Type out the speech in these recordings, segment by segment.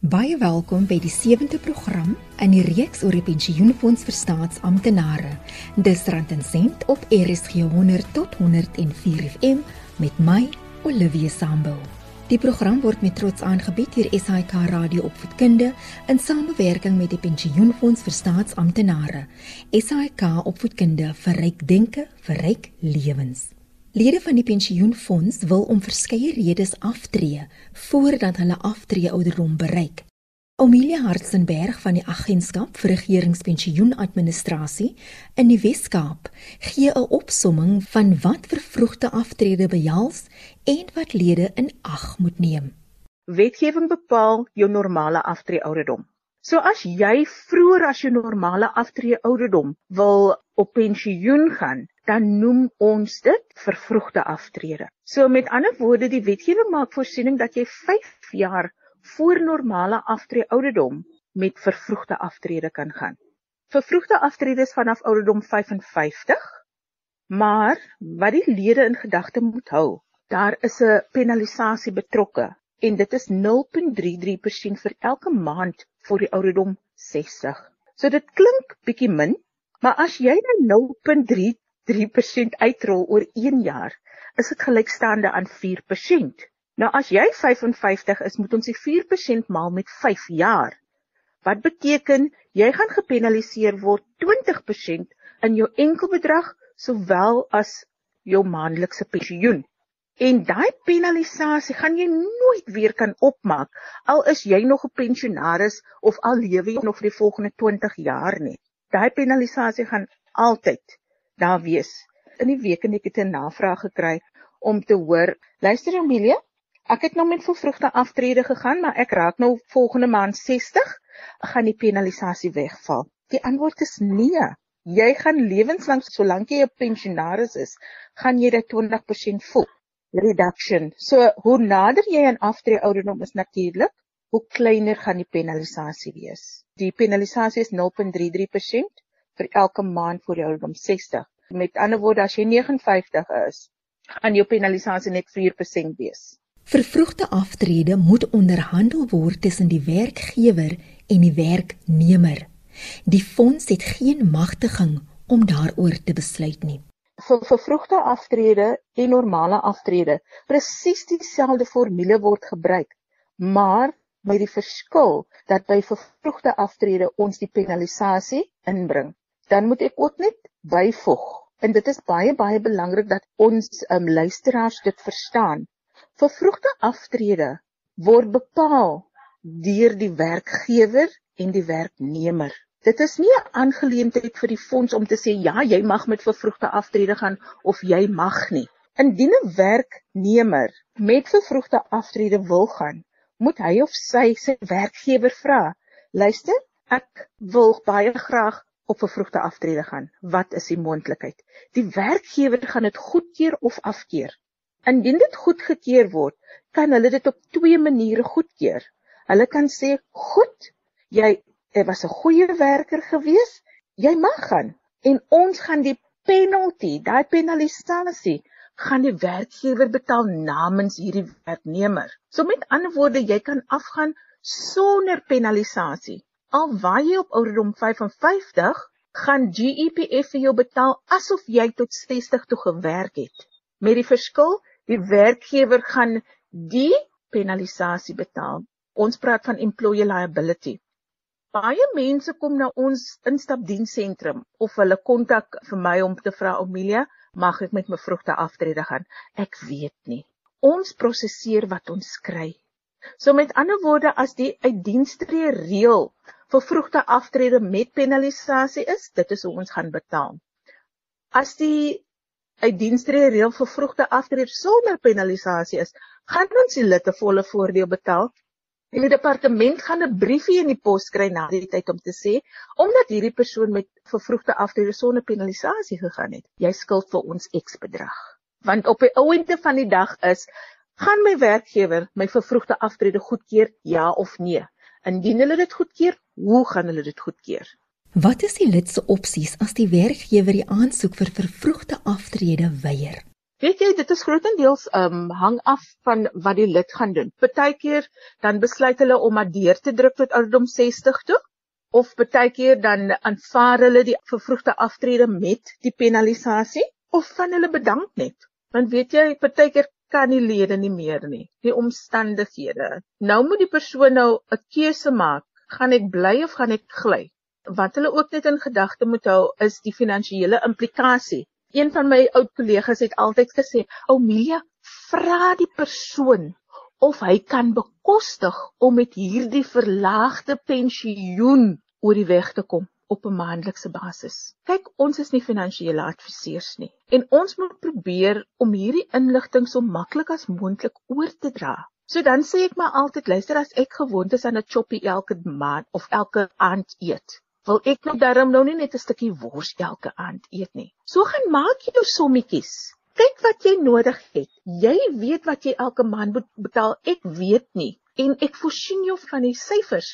Baie welkom by die 7de program in die reeks oor die pensioenfonds vir staatsamptenare. Dis rand en sent op RSG 100 tot 104 FM met my Olivia Sambo. Die program word met trots aangebied deur SAK Radio Opvoedkunde in samewerking met die pensioenfonds vir staatsamptenare. SAK Opvoedkunde vir ryk denke, vir ryk lewens. Lede van die pensioenfonds wil om verskeie redes aftree voordat hulle aftree ouderdom bereik. Amelia Hartzenberg van die Agentskap vir Regeringspensioenadministrasie in die Wes-Kaap gee 'n opsomming van wat vervroegde aftrede behels en wat lede in ag moet neem. Wetgewing bepaal jou normale aftree ouderdom. So as jy vroeër as jou normale aftree ouderdom wil op pensioen gaan, dan noem ons dit vervroegde aftrede. So met ander woorde, die wetgewing maak voorsiening dat jy 5 jaar voor normale aftrede ouderdom met vervroegde aftrede kan gaan. Vervroegde aftrede is vanaf ouderdom 55. Maar wat die lede in gedagte moet hou, daar is 'n penalisasie betrokke en dit is 0.33% vir elke maand voor die ouderdom 60. So dit klink bietjie min, maar as jy nou 0.3 3% uitrol oor 1 jaar, is dit gelykstaande aan 4%. Nou as jy 55 is, moet ons die 4% maal met 5 jaar. Wat beteken jy gaan gepenaliseer word 20% in jou enkelbedrag sowel as jou maandelikse pensioen. En daai penalisasie gaan jy nooit weer kan opmaak al is jy nog 'n pensionaris of al lewe jy nog vir die volgende 20 jaar nie. Daai penalisasie gaan altyd daar wees. In die week en ek het 'n navraag gekry om te hoor, luister Amelia, ek het nou met vervroegde aftrede gegaan, maar ek raak nou volgende maand 60, gaan die penalisasie wegval. Die antwoord is nee. Jy gaan lewenslank solank jy 'n pensionaris is, gaan jy dit 20% voel. Reduction. So hoe nader jy aan aftrede ouderdom is natuurlik, hoe kleiner gaan die penalisasie wees. Die penalisasie is 0.33% vir elke maand voor die ouderdom 60. Met ander woorde, as jy 59 is, gaan jou penalisasie net 4% wees. Vervroegde aftrede moet onderhandel word tussen die werkgewer en die werknemer. Die fonds het geen magtiging om daaroor te besluit nie. Vir vervroegde aftrede en normale aftrede, presies dieselfde formule word gebruik, maar met die verskil dat by vervroegde aftrede ons die penalisasie inbring dan moet ek ook net byvoeg en dit is baie baie belangrik dat ons um, luisteraars dit verstaan. Vervroegde aftrede word bepaal deur die werkgewer en die werknemer. Dit is nie 'n aangeleentheid vir die fonds om te sê ja, jy mag met vervroegde aftrede gaan of jy mag nie. Indien 'n werknemer met vervroegde aftrede wil gaan, moet hy of sy sy werkgewer vra: "Luister, ek wil baie graag op vervroegde aftrede gaan. Wat is die moontlikheid? Die werkgewer gaan dit goedkeur of afkeur. Indien dit goedgekeur word, kan hulle dit op twee maniere goedkeur. Hulle kan sê, "Goed, jy was 'n goeie werker gewees. Jy mag gaan." En ons gaan die penalty, daai penalisasie, gaan die werkgewer betaal namens hierdie werknemer. So met ander woorde, jy kan afgaan sonder penalisasie. Al waai jy op ouderdom 55, gaan GEPF vir jou betaal asof jy tot 60 toe gewerk het. Met die verskil, die werkgewer gaan die penalisasie betaal. Ons praat van employee liability. Baie mense kom na ons instapdiensentrum of hulle kontak vir my om te vra Amelia, mag ek met my vrugte aftrede gaan? Ek weet nie. Ons prosesseer wat ons kry. So met ander woorde as die uitdienstree reël vervroegde aftrede met penalisasie is, dit is hoe ons gaan betaal. As die uitdienstree reël vervroegde aftrede sonder penalisasie is, gaan ons die lid 'n volle voordeel betaal. En die departement gaan 'n briefie in die pos kry na die tyd om te sê omdat hierdie persoon met vervroegde aftrede sonder penalisasie gegaan het, jy skuld vir ons X bedrag. Want op die ouente van die dag is gaan my werkgewer my vervroegde aftrede goedkeur ja of nee? Indien hulle dit goedkeur, hoe gaan hulle dit goedkeur? Wat is die lid se opsies as die werkgewer die aansoek vir vervroegde aftrede weier? Weet jy, dit is grootendeels um hang af van wat die lid gaan doen. Partykeer dan besluit hulle om maar deur te druk tot ouderdom 60 toe of partykeer dan aanvaar hulle die vervroegde aftrede met die penalisasie of van hulle bedank net. Want weet jy, partykeer kan die lede nie meer nie, die omstandighede. Nou moet die persoon nou 'n keuse maak, gaan ek bly of gaan ek gly? Wat hulle ook net in gedagte moet hou is die finansiële implikasie. Een van my oud kollegas het altyd gesê, "Oumilia, vra die persoon of hy kan bekostig om met hierdie verlaagde pensioen oor die weg te kom." op 'n maandelikse basis. Kyk, ons is nie finansiële adviseurs nie en ons moet probeer om hierdie inligting so maklik as moontlik oor te dra. So dan sê ek maar altyd, luister as ek gewoond is aan 'n choppie elke maand of elke aand eet, wil ek nou darm nou nie net 'n stukkie wors elke aand eet nie. So gaan maak jou sommetjies. Kyk wat jy nodig het. Jy weet wat jy elke maand moet betaal. Ek weet nie en ek voorsien jou van die syfers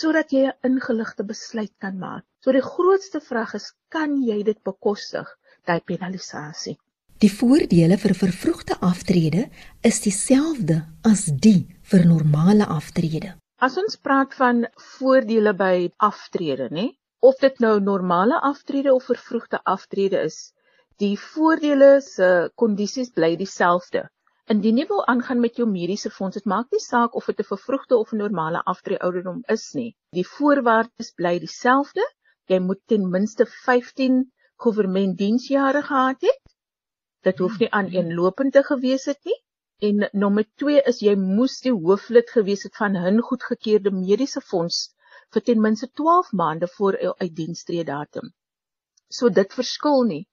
sodat jy 'n ingeligte besluit kan maak. So die grootste vraag is, kan jy dit bekostig, daai penalisasie? Die voordele vir vervroegde aftrede is dieselfde as die vir normale aftrede. As ons praat van voordele by aftrede, nê, of dit nou normale aftrede of vervroegde aftrede is, die voordele se kondisies bly dieselfde. Indien jy wil aangaan met jou mediese fonds, dit maak nie saak of dit 'n vervroegde of 'n normale aftreeouderdom is nie. Die voorwaardes bly dieselfde. Jy moet ten minste 15 goewermentdiensjare gehad het. Dit hoef nie aan eenlopend te gewees het nie. En nommer 2 is jy moes die hooflid gewees het van 'n goedgekeurde mediese fonds vir ten minste 12 maande voor jou uitdienstree datum. So dit verskil nie.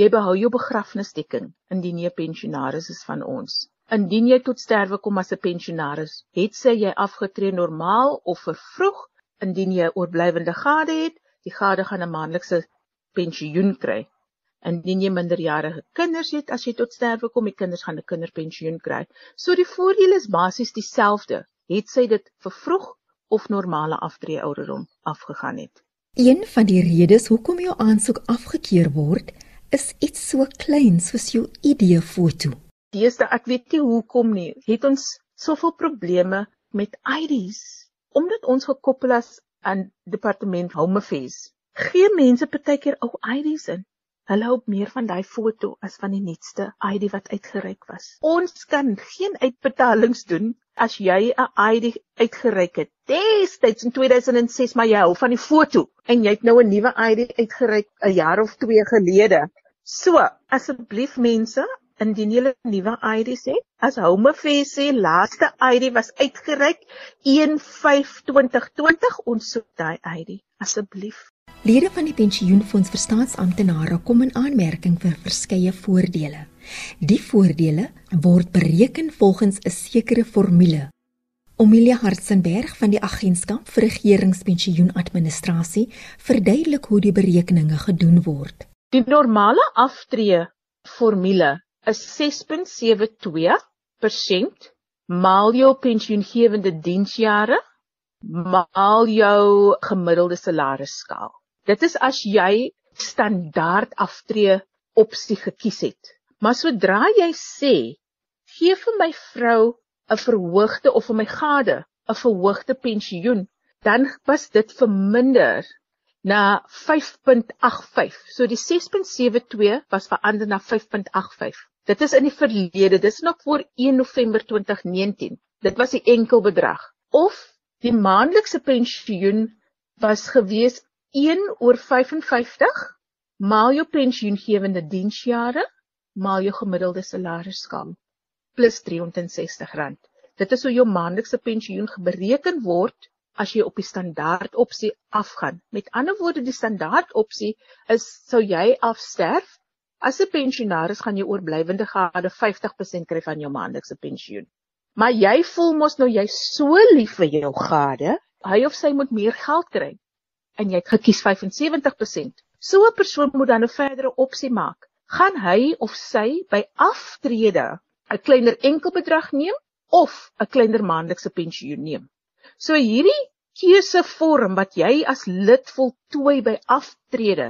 Jy behou jou begrafnisdekking indien jy 'n pensionaris is van ons. Indien jy tot sterwe kom as 'n pensionaris, het sy jy afgetree normaal of vervroeg, indien jy oorblywende gade het, die gade gaan 'n maandelikse pensioen kry. Indien jy minderjarige kinders het, as jy tot sterwe kom, die kinders gaan 'n kinderpensioen kry. So die voordele is basies dieselfde, het sy dit vervroeg of normale aftree ouderdom afgegaan het. Een van die redes hoekom jou aansoek afgekeur word, is iets so klein soos jou ID-foto. Deesdae ek weet nie hoekom nie, het ons soveel probleme met IDs omdat ons gekoppel is aan departement Home Affairs. Gee mense partykeer ou IDs in. Hulle hou meer van daai foto as van die nuutste ID wat uitgereik was. Ons kan geen uitbetalings doen as jy 'n ID uitgereik het. Destyds in 2006 maar jy hou van die foto en jy het nou 'n nuwe ID uitgereik 'n jaar of 2 gelede. So, asseblief mense, indien julle nuwe ID het, as Home Affairs sê laaste ID was uitgereik 1/5/2020, ons soek daai ID asseblief. Lede van die pensioenfonds vir staatsamptenare kom in aanmerking vir verskeie voordele. Die voordele word bereken volgens 'n sekere formule. Omilia Hartzenberg van die Agentskap vir Regeringspensioenadministrasie verduidelik hoe die berekeninge gedoen word. Die normale aftree formule is 6.72% maal jou pensioengewende diensjare maal jou gemiddelde salarisskaal. Dit is as jy standaard aftree opsie gekies het. Maar sodra jy sê gee vir my vrou 'n verhoogde of vir my gade 'n verhoogde pensioen, dan was dit verminder na 5.85. So die 6.72 was verander na 5.85. Dit is in die verlede, dis nog voor 1 November 2019. Dit was die enkel bedrag. Of die maandelikse pensioen was gewees 1 oor 55 maal jou pensioengewende diensjare maal jou gemiddelde salarisskaal plus R360. Dit is hoe jou maandelikse pensioen bereken word as jy op die standaard opsie afgaan. Met ander woorde, die standaard opsie is sou jy afsterf as 'n pensionaris gaan jy oorblywende gade 50% kry van jou maandelikse pensioen. Maar jy voel mos nou jy so lief vir jou gade, hy of sy moet meer geld kry en jy het gekies 75%. So 'n persoon moet dan 'n verdere opsie maak. Gaan hy of sy by aftrede 'n kleiner enkelbedrag neem of 'n kleiner maandelikse pensioen neem? So hierdie keusevorm wat jy as lid voltooi by aftrede,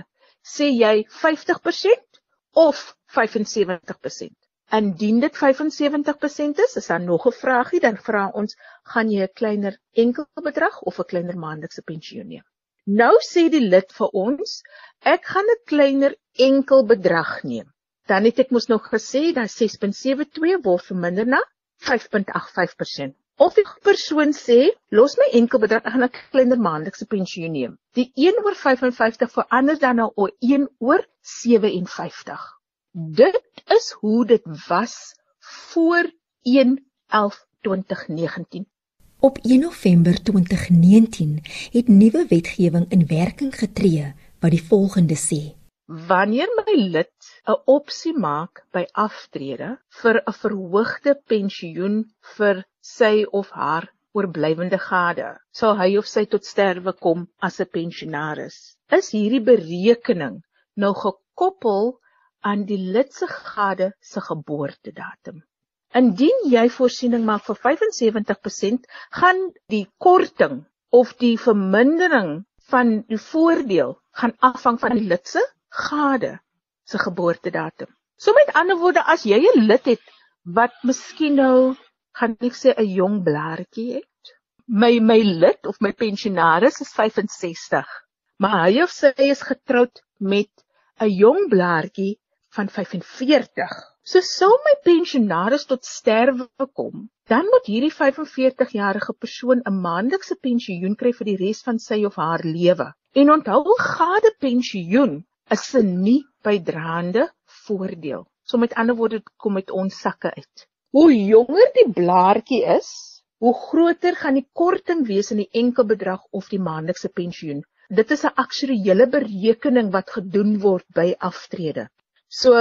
sê jy 50% of 75%. Indien dit 75% is, is daar nog 'n vraagie, dan vra ons, gaan jy 'n kleiner enkelbedrag of 'n kleiner maandelikse pensioen neem? Nou sê die lid vir ons, ek gaan 'n kleiner enkelbedrag neem. Dan het ek mos nog gesê dat 6.72 word verminder na 5.85%. Of die persoon sê, los my enkelbedrag, ek gaan 'n kleiner maandelikse pensioen neem. Die 1 oor 55 verander dan na nou 1 oor 57. Dit is hoe dit was voor 1/11/2019. Op 1 November 2019 het nuwe wetgewing in werking getree wat die volgende sê: Wanneer my lid 'n opsie maak by aftrede vir 'n verhoogde pensioen vir sy of haar oorblywende gade, sal hy of sy tot sterwe kom as 'n pensionaris. Is hierdie berekening nou gekoppel aan die lid se gade se geboortedatum? Indien jy voorsiening maak vir 75%, gaan die korting of die vermindering van die voordeel gaan afhang van die lid se gade se geboortedatum. So met ander woorde, as jy 'n lid het wat miskien nou gaan ek sê 'n jong blaartjie het, my my lid of my pensionaris is 65, maar hy of sy is getroud met 'n jong blaartjie van 45. So sou my pensionaris tot sterwe kom, dan moet hierdie 45-jarige persoon 'n maandelikse pensioen kry vir die res van sy of haar lewe. En onthou, gade pensioen is 'n nie bydraende voordeel. So met ander woorde kom dit ons sakke uit. Hoe jonger die blaartjie is, hoe groter gaan die korting wees in die enkelbedrag of die maandelikse pensioen. Dit is 'n aktuariële berekening wat gedoen word by aftrede. So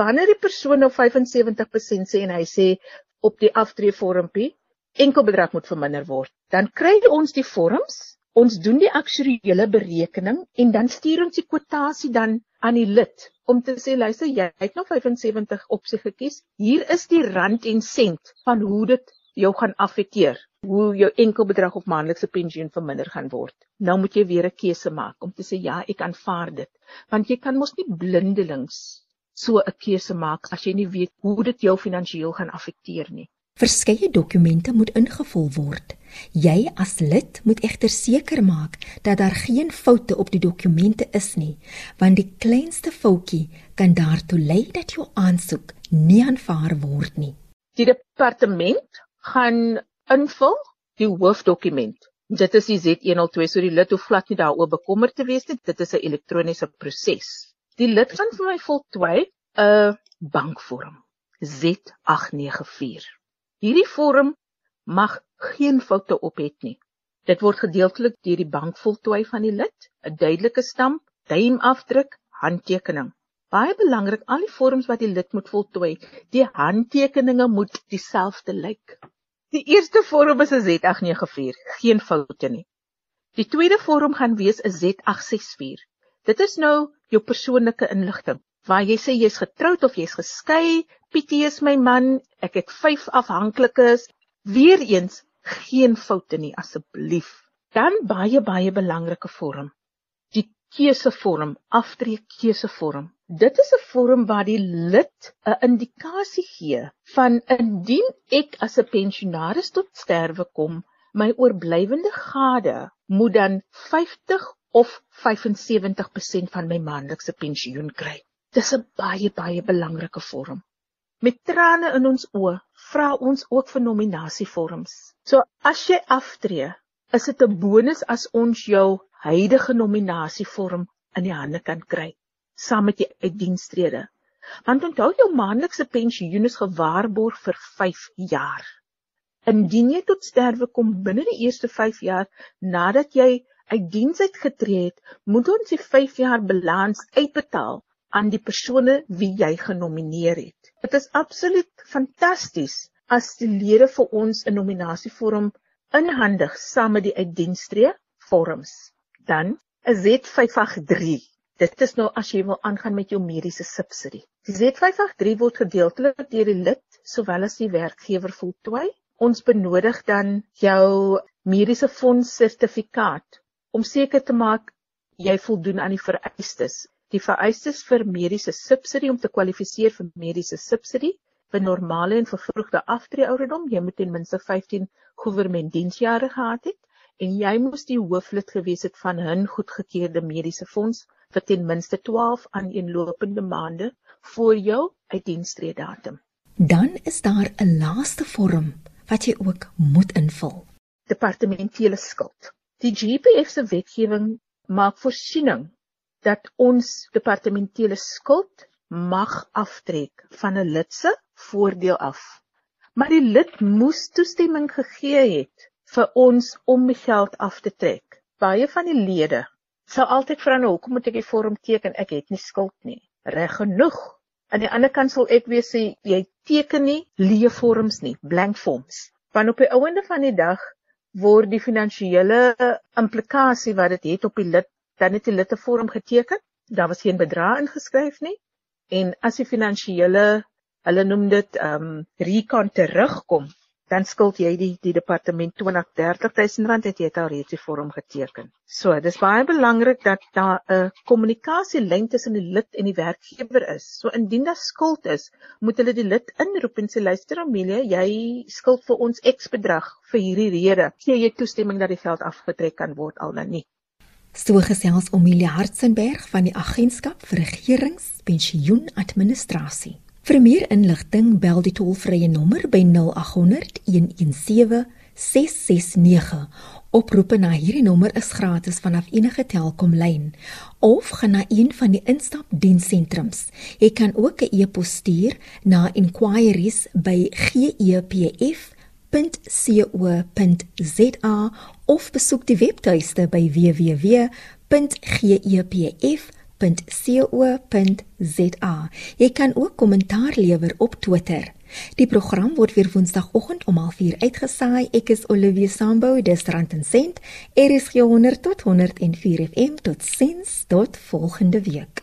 wanneer die persoon nou 75% sê en hy sê op die aftreevormpie enkelbedrag moet verminder word, dan kry ons die vorms Ons doen die aktuariële berekening en dan stuur ons die kwotasie dan aan die lid om te sê luister jy het nog 75 opsie gekies. Hier is die rand en sent van hoe dit jou gaan affekteer. Hoe jou enkelbedrag of maandelikse pensioen verminder gaan word. Nou moet jy weer 'n keuse maak om te sê ja, ek aanvaar dit. Want jy kan mos nie blindelings so 'n keuse maak as jy nie weet hoe dit jou finansiëel gaan affekteer nie. Verskeie dokumente moet ingevul word. Jy as lid moet egter seker maak dat daar geen foute op die dokumente is nie, want die kleinste foutjie kan daartoe lei dat jou aansoek nie aanvaar word nie. Die departement gaan invul die hoofdokument. Dit is die Z102, so die lid hoef glad nie daaroor bekommerd te wees nie. Dit is 'n elektroniese proses. Die lid gaan vir my voltooi 'n bankvorm Z894. Hierdie vorm mag geen foute op het nie. Dit word gedeeltelik deur die bank voltooi van die lid, 'n duidelike stamp, duimafdruk, handtekening. Baie belangrik, al die vorms wat die lid moet voltooi, die handtekeninge moet dieselfde lyk. Die eerste vorm is 'n Z894, geen foute nie. Die tweede vorm gaan wees 'n Z864. Dit is nou jou persoonlike inligting waar jy sê jy's getroud of jy's geskei, Pietie is my man, ek het 5 afhanklikes, weer eens geen foute nie asseblief. Dan baie baie belangrike vorm. Die keusevorm, aftreekeusevorm. Dit is 'n vorm waar die lid 'n indikasie gee van indien ek as 'n pensionaris tot sterwe kom, my oorblywende gade moet dan 50 of 75% van my maandelikse pensioen kry. Dis 'n baie baie belangrike vorm. Met trane in ons oë vra ons ook vir nominasievorms. So as jy aftree, is dit 'n bonus as ons jou huidige nominasievorm in die hande kan kry saam met die uitdienstrede. Want onthou jou maandelikse pensioen is gewaarborg vir 5 jaar. Indien jy tot sterwe kom binne die eerste 5 jaar nadat jy uit diens uitgetree het, moet ons die 5 jaar balans uitbetaal aan die persone wie jy genomineer het. Dit is absoluut fantasties as die lede vir ons 'n nominasievorm inhandig saam met die uitdienstree vorms. Dan 'n Z583. Dit is nou as jy wil aangaan met jou mediese subsidie. Die Z583 word gedeeltelik deur die lid sowel as die werkgewer voltooi. Ons benodig dan jou mediese fonds sertifikaat om seker te maak jy voldoen aan die vereistes die vereistes vir mediese subsidie om te kwalifiseer vir mediese subsidie. vir normale en vervroegde aftreeouderdom. Jy moet ten minste 15 goewermentdiensjare gehad het en jy moes die hooflid gewees het van 'n goedgekeurde mediese fonds vir ten minste 12 aaneenlopende maande voor jou uitdienstree datum. Dan is daar 'n laaste vorm wat jy ook moet invul. Departementele skuld. Die GPF se wetgewing maak voorsiening dat ons departementele skuld mag aftrek van 'n lid se voordeel af. Maar die lid moes toestemming gegee het vir ons om die geld af te trek. Baie van die lede sou altyd vra nou hoekom moet ek die vorm teken? Ek het nie skuld nie. Reg genoeg. Aan die ander kant sal ek weer sê jy teken nie leë vorms nie, blank forms. Want op die ouende van die dag word die finansiële implikasie wat dit het, op die lid, dan het die lid 'n vorm geteken. Daar was geen bedrag ingeskryf nie. En as die finansiële hulle noem dit ehm um, recon terugkom, dan skuld jy die die departement 20 30000 rand het jy al reeds die vorm geteken. So, dis baie belangrik dat daar 'n kommunikasielyn tussen die lid en die werkgewer is. So indien daar skuld is, moet hulle die lid inroep en sê luister Amelia, jy skuld vir ons X bedrag vir hierdie rede. Gee jy toestemming dat die geld afgetrek kan word al dan nie? So gesels Amelia Hartzenberg van die Agentskap vir Regeringspensioenadministrasie. Vir meer inligting bel die tollvrye nommer by 0800 117 669. Oproepe na hierdie nommer is gratis vanaf enige Telkom lyn of gaan na een van die instapdienssentrums. Jy kan ook 'n e-pos stuur na inquiries@gepf.co.za of besoek die webtuiste by www.gepf.co.za www.co.za. Jy kan ook kommentaar lewer op Twitter. Die program word weer Woensdagoggend om 04:30 uitgesaai. Ek is Olivia Sambo, dis Rand en Sent. Is 100 tot 104 FM tot sins tot volgende week.